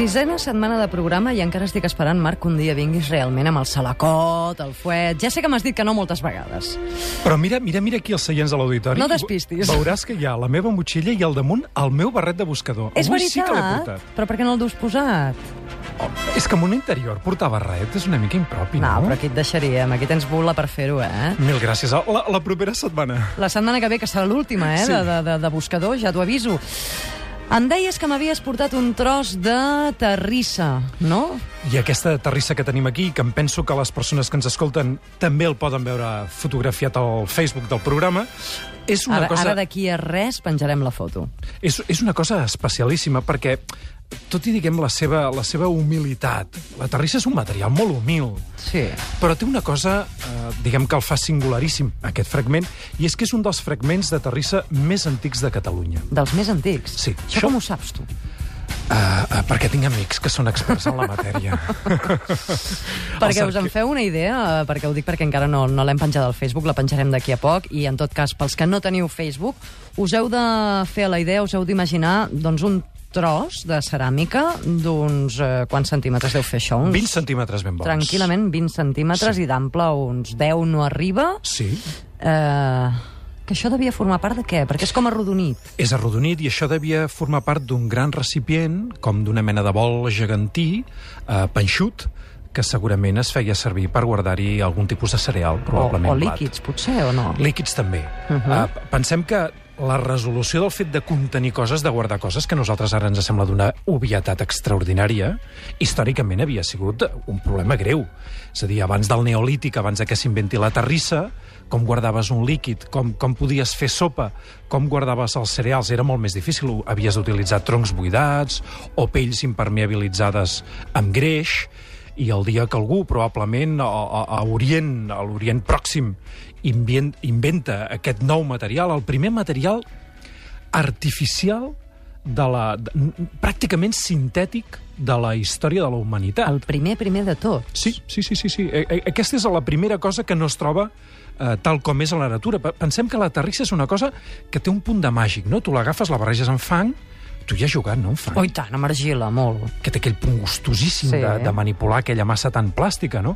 Sisena setmana de programa i encara estic esperant, Marc, que un dia vinguis realment amb el salacot, el fuet... Ja sé que m'has dit que no moltes vegades. Però mira, mira, mira aquí els seients de l'auditori. No despistis. Veuràs que hi ha la meva motxilla i al damunt el meu barret de buscador. és Avui veritat? sí que l'he portat. Però per què no el dus posat? Oh, és que en un interior portar barret és una mica impropi, No, no? però aquí et deixaríem. Aquí tens bula per fer-ho, eh? Mil gràcies. La, la propera setmana. La setmana que ve, que serà l'última, eh, Sí. de, de, de buscador, ja t'ho aviso. Em deies que m'havies portat un tros de terrissa, no? I aquesta terrissa que tenim aquí, que em penso que les persones que ens escolten també el poden veure fotografiat al Facebook del programa, és una Ara, cosa... ara d'aquí a res penjarem la foto. És, és una cosa especialíssima perquè, tot i diguem la seva, la seva humilitat, la terrissa és un material molt humil, Sí. però té una cosa, eh, diguem que el fa singularíssim, aquest fragment, i és que és un dels fragments de terrissa més antics de Catalunya. Dels més antics. Sí. Això, Això- com ho saps, tu? Uh, uh, perquè tinc amics que són experts en la matèria. Perquè us en feu una idea, eh, perquè ho dic perquè encara no, no l'hem penjat al Facebook, la penjarem d'aquí a poc, i en tot cas, pels que no teniu Facebook, us heu de fer la idea, us heu d'imaginar doncs, un tros de ceràmica d'uns... Eh, quants centímetres deu fer això? Uns, 20 centímetres ben bons. Tranquil·lament, 20 centímetres Sí. i d'ample uns 10 no arriba. Sí, Eh, que això devia formar part de què? Perquè és com arrodonit. és arrodonit i això devia formar part d'un gran recipient, com d'una mena de bol gegantí, eh, panxut, que segurament es feia servir per guardar-hi algun tipus de cereal, O, probablement o blat. líquids, potser, o no? Líquids també. Uh. -huh. uh, pensem que la resolució del fet de contenir coses, de guardar coses, que nosaltres ara ens sembla d'una obvietat extraordinària, històricament havia sigut un problema greu. És a dir, abans del neolític, abans que s'inventi la terrissa, com guardaves un líquid, com, com podies fer sopa, com guardaves els cereals, era molt més difícil. Havies d'utilitzar troncs buidats o pells impermeabilitzades amb greix, i el dia que algú, probablement a, a, a Orient, a l'Orient Pròxim, invien, inventa aquest nou material, el primer material artificial de la, de, pràcticament sintètic de la història de la humanitat. El primer, primer de tots. Sí, sí, sí, sí, sí. Eh, eh, Aquesta és la primera cosa que no es troba eh, tal com és a la natura. Pe- Pensem que la terrissa és una cosa que té un punt de màgic, no? Tu l'agafes, la barreges amb fang, tu hi has jugat, no, fang? Oh, i tant, amb argila, molt. Que té aquell punt gustosíssim Sí. sí. de, de manipular aquella massa tan plàstica, no?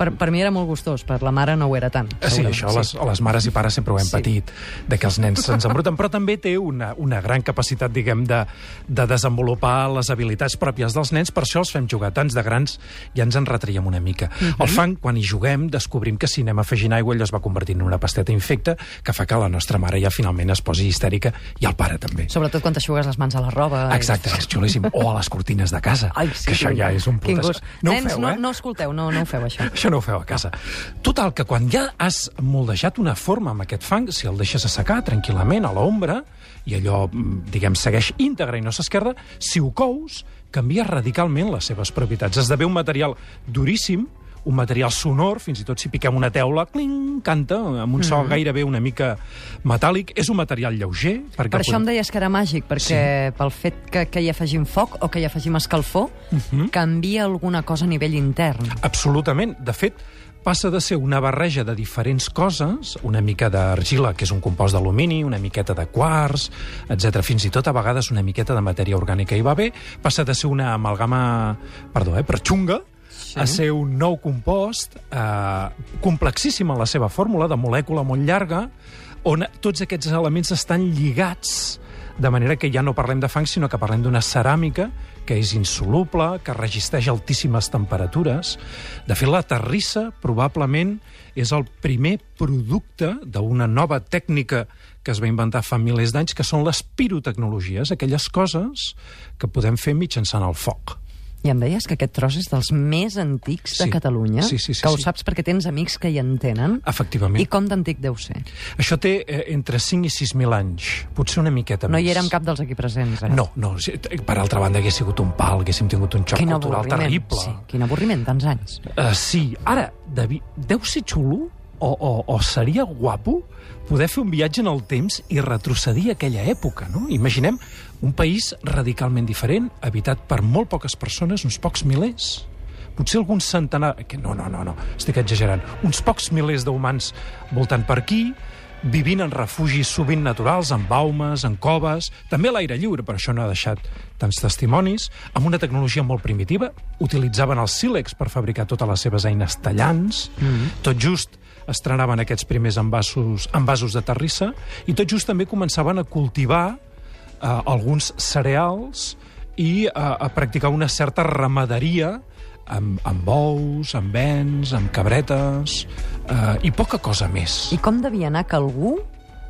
Per, per mi era molt gustós, per la mare no ho era tant. Ah, Sí, això les, les mares i pares sempre ho hem Sí. sí. patit, de que els nens se'ns embruten, però també té una, una gran capacitat, diguem, de, de desenvolupar les habilitats pròpies dels nens, per això els fem jugar tants de grans i ens en retraiem una mica. Uh Mhm. -huh. El fang, quan hi juguem, descobrim que si anem afegint aigua allò es va convertint en una pasteta infecta que fa que la nostra mare ja finalment es posi histèrica i el pare també. Sobretot quan t'aixugues les mans a la roba. Exacte, és xulíssim. O a les cortines de casa, Ai, sí, que això ja és un punt... No Nens, no, eh? no escolteu, no, no ho feu, això. Això no ho feu a casa. Total, que quan ja has moldejat una forma amb aquest fang, si el deixes assecar tranquil·lament a l'ombra, i allò, mm, diguem, segueix íntegre i no s'esquerda, si ho cous, canvia radicalment les seves propietats. Esdevé un material duríssim, un material sonor, fins i tot si piquem una teula, cling, canta, amb un so gairebé una mica metàl·lic. És un material lleuger. Perquè Per això em podem- deies que era màgic, perquè sí. pel fet que, que hi afegim foc o que hi afegim escalfor, uh Mhm. -huh. canvia alguna cosa a nivell intern. Absolutament. De fet, passa de ser una barreja de diferents coses, una mica d'argila, que és un compost d'alumini, una miqueta de quars, etc. fins i tot a vegades una miqueta de matèria orgànica hi va bé, passa de ser una amalgama, perdó, eh, per xunga, sí. a ser un nou compost eh, complexíssim en la seva fórmula, de molècula molt llarga, on tots aquests elements estan lligats de manera que ja no parlem de fang, sinó que parlem d'una ceràmica que és insoluble, que resisteix altíssimes temperatures. De fet, la terrissa probablement és el primer producte d'una nova tècnica que es va inventar fa milers d'anys, que són les pirotecnologies, aquelles coses que podem fer mitjançant el foc. I em deies que aquest tros és dels més antics de Sí. Catalunya, Sí, sí, sí, que ho sí. saps perquè tens amics que hi entenen. Efectivament. I com d'antic deu ser? Això té eh, entre 5 i 6.000 anys, potser una miqueta No més. hi érem cap dels aquí presents, eh? No, no. Per altra banda, hagués sigut un pal, haguéssim tingut un xoc Quin cultural terrible. Sí, quin avorriment, tants anys. Uh, sí. Ara, devi... deu ser xulo o, o, o seria guapo poder fer un viatge en el temps i retrocedir a aquella època, no? Imaginem un país radicalment diferent, habitat per molt poques persones, uns pocs milers. Potser algun centenar... Que no, no, no, no, estic exagerant. Uns pocs milers d'humans voltant per aquí, vivint en refugis sovint naturals, en baumes, en coves, també a l'aire lliure, per això no ha deixat tants testimonis, amb una tecnologia molt primitiva. Utilitzaven el sílex per fabricar totes les seves eines tallants. Mm -hmm. Tot just estrenaven aquests primers envasos, envasos de terrissa i tot just també començaven a cultivar eh, alguns cereals i eh, a practicar una certa ramaderia amb, amb bous, amb vents, amb cabretes eh, i poca cosa més. I com devia anar que algú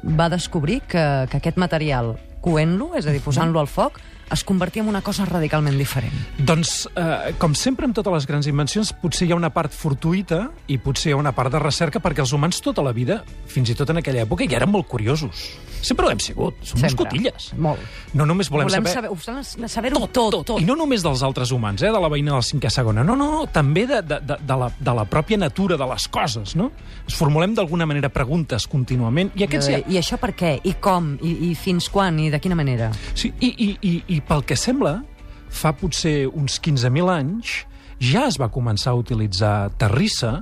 va descobrir que, que aquest material, coent-lo, és a dir, posant-lo al foc, es convertia en una cosa radicalment diferent. Doncs, eh, com sempre amb totes les grans invencions, potser hi ha una part fortuïta i potser hi ha una part de recerca perquè els humans tota la vida, fins i tot en aquella època, ja eren molt curiosos. Sempre ho hem sigut. Som uns Sempre. cotilles. Molt. No només volem, Volem saber... saber, saber, saber-ho tot, tot, tot. I no només dels altres humans, eh, de la veïna del cinquè segona. No, no, no, també de, de, de, de, la, de la pròpia natura de les coses, no? Ens formulem d'alguna manera preguntes contínuament i aquests... I, I això per què? I com? I, I fins quan? I de quina manera? Sí, i, i, i, i pel que sembla, fa potser uns 15.000 anys, ja es va començar a utilitzar terrissa,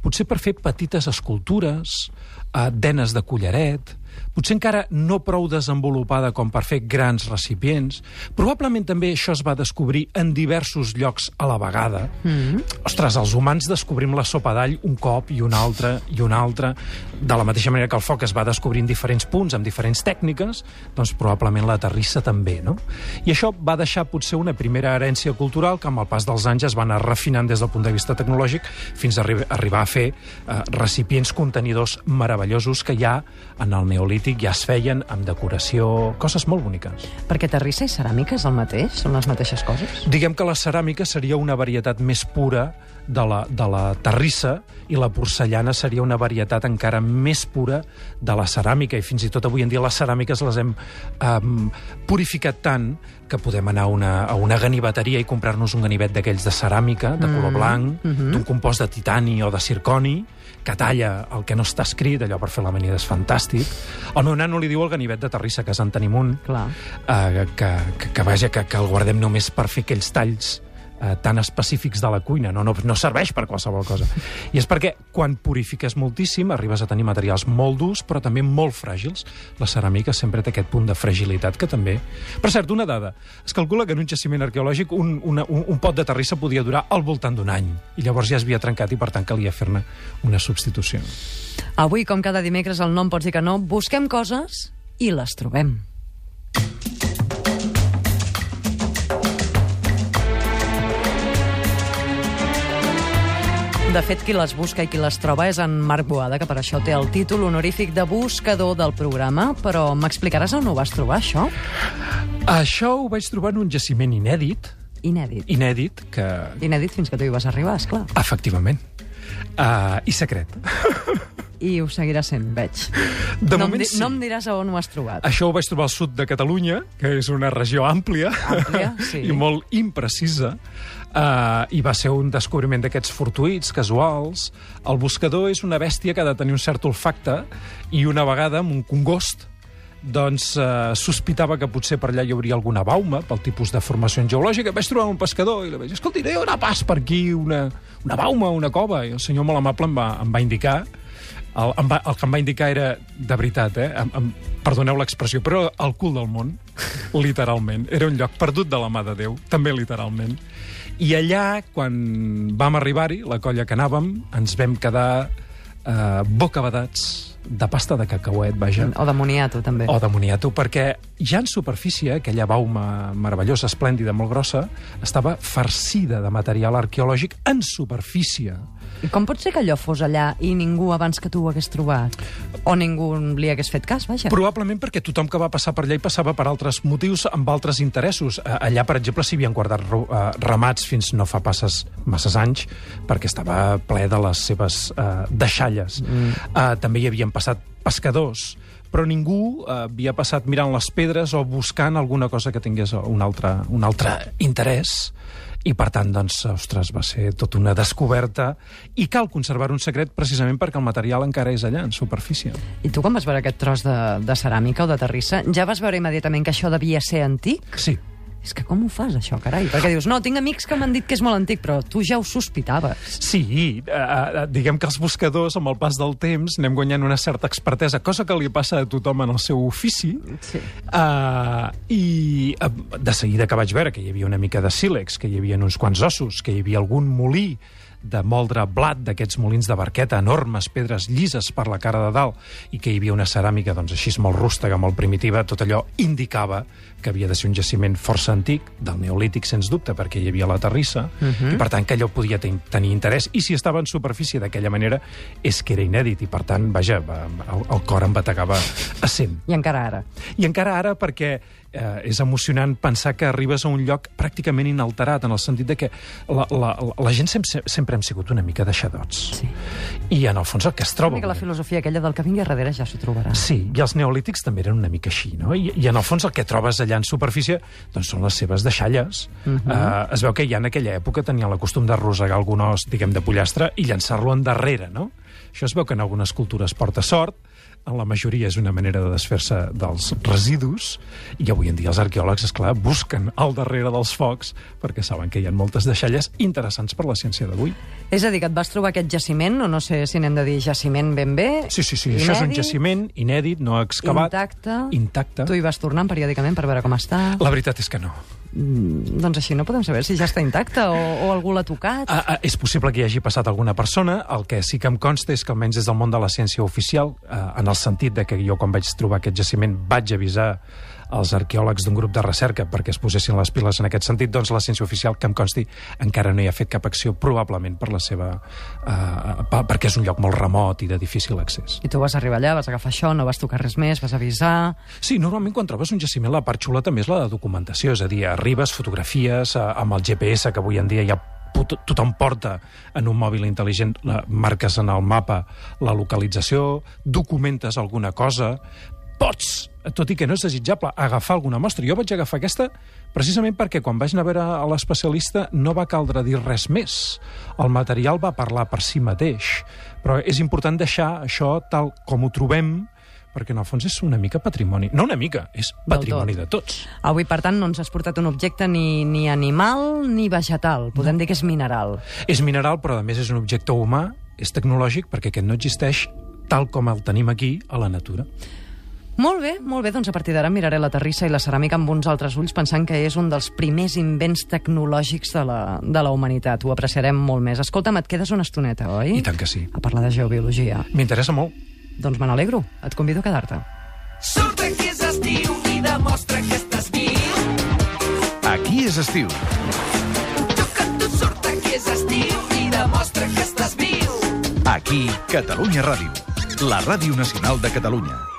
potser per fer petites escultures, eh, denes de collaret, potser encara no prou desenvolupada com per fer grans recipients. Probablement també això es va descobrir en diversos llocs a la vegada. Mm -hmm. Ostres, els humans descobrim la sopa d'all un cop i un altre i un altre. De la mateixa manera que el foc es va descobrir en diferents punts, amb diferents tècniques, doncs probablement la terrissa també, no? I això va deixar potser una primera herència cultural que amb el pas dels anys es va anar refinant des del punt de vista tecnològic fins a arri arribar a fer eh, recipients contenidors meravellosos que ja en el neolític ja es feien amb decoració, coses molt boniques. Perquè terrissa i ceràmica és el mateix? Són les mateixes coses? Diguem que la ceràmica seria una varietat més pura de la, de la terrissa i la porcellana seria una varietat encara més pura de la ceràmica i fins i tot avui en dia les ceràmiques les hem um, purificat tant que podem anar a una, a una ganiveteria i comprar-nos un ganivet d'aquells de ceràmica, de color blanc, mm -hmm. d'un compost de titani o de circoni, que talla el que no està escrit, allò per fer l'amanida és fantàstic. El meu nano li diu el ganivet de terrissa, que és en tenim un, Clar. eh, que, que, que, vaja, que, que el guardem només per fer aquells talls eh, tan específics de la cuina, no, no, no serveix per qualsevol cosa. I és perquè quan purifiques moltíssim arribes a tenir materials molt durs però també molt fràgils. La ceràmica sempre té aquest punt de fragilitat que també... Per cert, una dada. Es calcula que en un jaciment arqueològic un, una, un, un pot de terrissa podia durar al voltant d'un any i llavors ja es havia trencat i per tant calia fer-ne una substitució. Avui, com cada dimecres, el nom pots dir que no, busquem coses i les trobem. De fet, qui les busca i qui les troba és en Marc Boada, que per això té el títol honorífic de buscador del programa. Però m'explicaràs on ho vas trobar, això? Això ho vaig trobar en un jaciment inèdit, Inèdit. inèdit, que... Inèdit fins que tu hi vas arribar, és clar. Efectivament. Uh, I secret. I ho seguirà sent, veig. De no, moment em sí. no em diràs a on ho has trobat. Això ho vaig trobar al sud de Catalunya, que és una regió àmplia, Àmplia, sí. i molt imprecisa, uh, i va ser un descobriment d'aquests fortuïts, casuals. El buscador és una bèstia que ha de tenir un cert olfacte, i una vegada, amb un congost, doncs eh, sospitava que potser per allà hi hauria alguna bauma, pel tipus de formació geològica. Vaig trobar un pescador i li vaig dir, escolti, hi haurà pas per aquí una, una bauma, una cova? I el senyor molt amable em va, em va indicar el, em va, el que em va indicar era, de veritat, eh, em, em, perdoneu l'expressió, però el cul del món, literalment. Era un lloc perdut de la mà de Déu, també literalment. I allà, quan vam arribar-hi, la colla que anàvem, ens vam quedar eh, bocabadats de pasta de cacauet, vaja, O de moniato, també. o de moniato, perquè ja en superfície, aquella bauma meravellosa, esplèndida, molt grossa, estava farcida de material arqueològic en superfície. I com pot ser que allò fos allà i ningú abans que tu ho hagués trobat? O ningú li hagués fet cas, vaja? Probablement perquè tothom que va passar per allà hi passava per altres motius, amb altres interessos. Eh, Allà, per exemple, s'hi havien guardat eh, ramats fins no fa passes masses anys, perquè estava ple de les seves eh, deixalles. Mm. Eh, també hi havien passat pescadors, però ningú havia passat mirant les pedres o buscant alguna cosa que tingués un altre, un altre interès. I, per tant, doncs, ostres, va ser tota una descoberta i cal conservar un secret precisament perquè el material encara és allà, en superfície. I tu quan vas veure aquest tros de, de ceràmica o de terrissa, ja vas veure immediatament que això devia ser antic? Sí, És que com ho fas, això, carai? Perquè dius, no, tinc amics que m'han dit que és molt antic, però tu ja ho sospitaves. Sí, eh, eh, diguem que els buscadors, amb el pas del temps, anem guanyant una certa expertesa, cosa que li passa a tothom en el seu ofici. Sí. Uh, I uh, de seguida que vaig veure que hi havia una mica de sílex, que hi havia uns quants ossos, que hi havia algun molí de moldre blat d'aquests molins de barqueta, enormes pedres llises per la cara de dalt, i que hi havia una ceràmica doncs, així molt rústega, molt primitiva, tot allò indicava que havia de ser un jaciment força antic, del neolític, sens dubte, perquè hi havia la terrissa, uh -huh. i per tant que allò podia ten tenir interès, i si estava en superfície d'aquella manera, és que era inèdit, i per tant, vaja, el, el cor em bategava a 100. I encara ara. I encara ara perquè eh, és emocionant pensar que arribes a un lloc pràcticament inalterat, en el sentit de que la, la, la gent sempre, sempre hem sigut una mica deixadots. Sí. I en el fons el que es troba... Una mica la filosofia aquella del que vingui darrere ja s'ho trobarà. Sí, i els neolítics també eren una mica així, no? I, I en el fons el que trobes allà en superfície doncs són les seves deixalles. Uh -huh. uh, es veu que ja en aquella època tenien la costum d'arrossegar algun os, diguem, de pollastre i llançar-lo endarrere, no? Això es veu que en algunes cultures porta sort, en la majoria és una manera de desfer-se dels residus, i avui en dia els arqueòlegs, és clar, busquen al darrere dels focs perquè saben que hi ha moltes deixalles interessants per la ciència d'avui. És a dir, que et vas trobar aquest jaciment, o no sé si n'hem de dir jaciment ben bé... Sí, sí, sí, inèdit, això és un jaciment inèdit, no excavat... Intacte. Intacte. Tu hi vas tornant periòdicament per veure com està. La veritat és que no. Mm, doncs així no podem saber si ja està intacte o, o algú l'ha tocat. Ah, ah, és possible que hi hagi passat alguna persona. El que sí que em consta és que almenys des del món de la ciència oficial, eh, en el sentit de que jo quan vaig trobar aquest jaciment vaig avisar els arqueòlegs d'un grup de recerca perquè es posessin les piles en aquest sentit, doncs la ciència oficial, que em consti, encara no hi ha fet cap acció, probablement per la seva... Uh, perquè és un lloc molt remot i de difícil accés. I tu vas arribar allà, vas agafar això, no vas tocar res més, vas avisar... Sí, normalment quan trobes un jaciment la part xula també és la de documentació, és a dir, arribes, fotografies, uh, amb el GPS, que avui en dia ja tothom porta en un mòbil intel·ligent, marques en el mapa la localització, documentes alguna cosa, pots, tot i que no és desitjable, agafar alguna mostra. Jo vaig agafar aquesta precisament perquè quan vaig anar a veure a l'especialista no va caldre dir res més. El material va parlar per si mateix. Però és important deixar això tal com ho trobem, perquè en el fons és una mica patrimoni. No una mica, és patrimoni tot. de tots. Avui, per tant, no ens has portat un objecte ni, ni animal ni vegetal. Podem no. dir que és mineral. És mineral, però a més és un objecte humà, és tecnològic, perquè aquest no existeix tal com el tenim aquí a la natura. Molt bé, molt bé, doncs a partir d'ara miraré la terrissa i la ceràmica amb uns altres ulls pensant que és un dels primers invents tecnològics de la, de la humanitat. Ho apreciarem molt més. Escolta'm, et quedes una estoneta, oi? I tant que sí. A parlar de geobiologia. M'interessa molt. Doncs me n'alegro. Et convido a quedar-te. Surta que és estiu i demostra que estàs viu. Aquí és estiu. tu surta que és estiu i demostra que estàs viu. Aquí, Catalunya Ràdio, la ràdio nacional de Catalunya.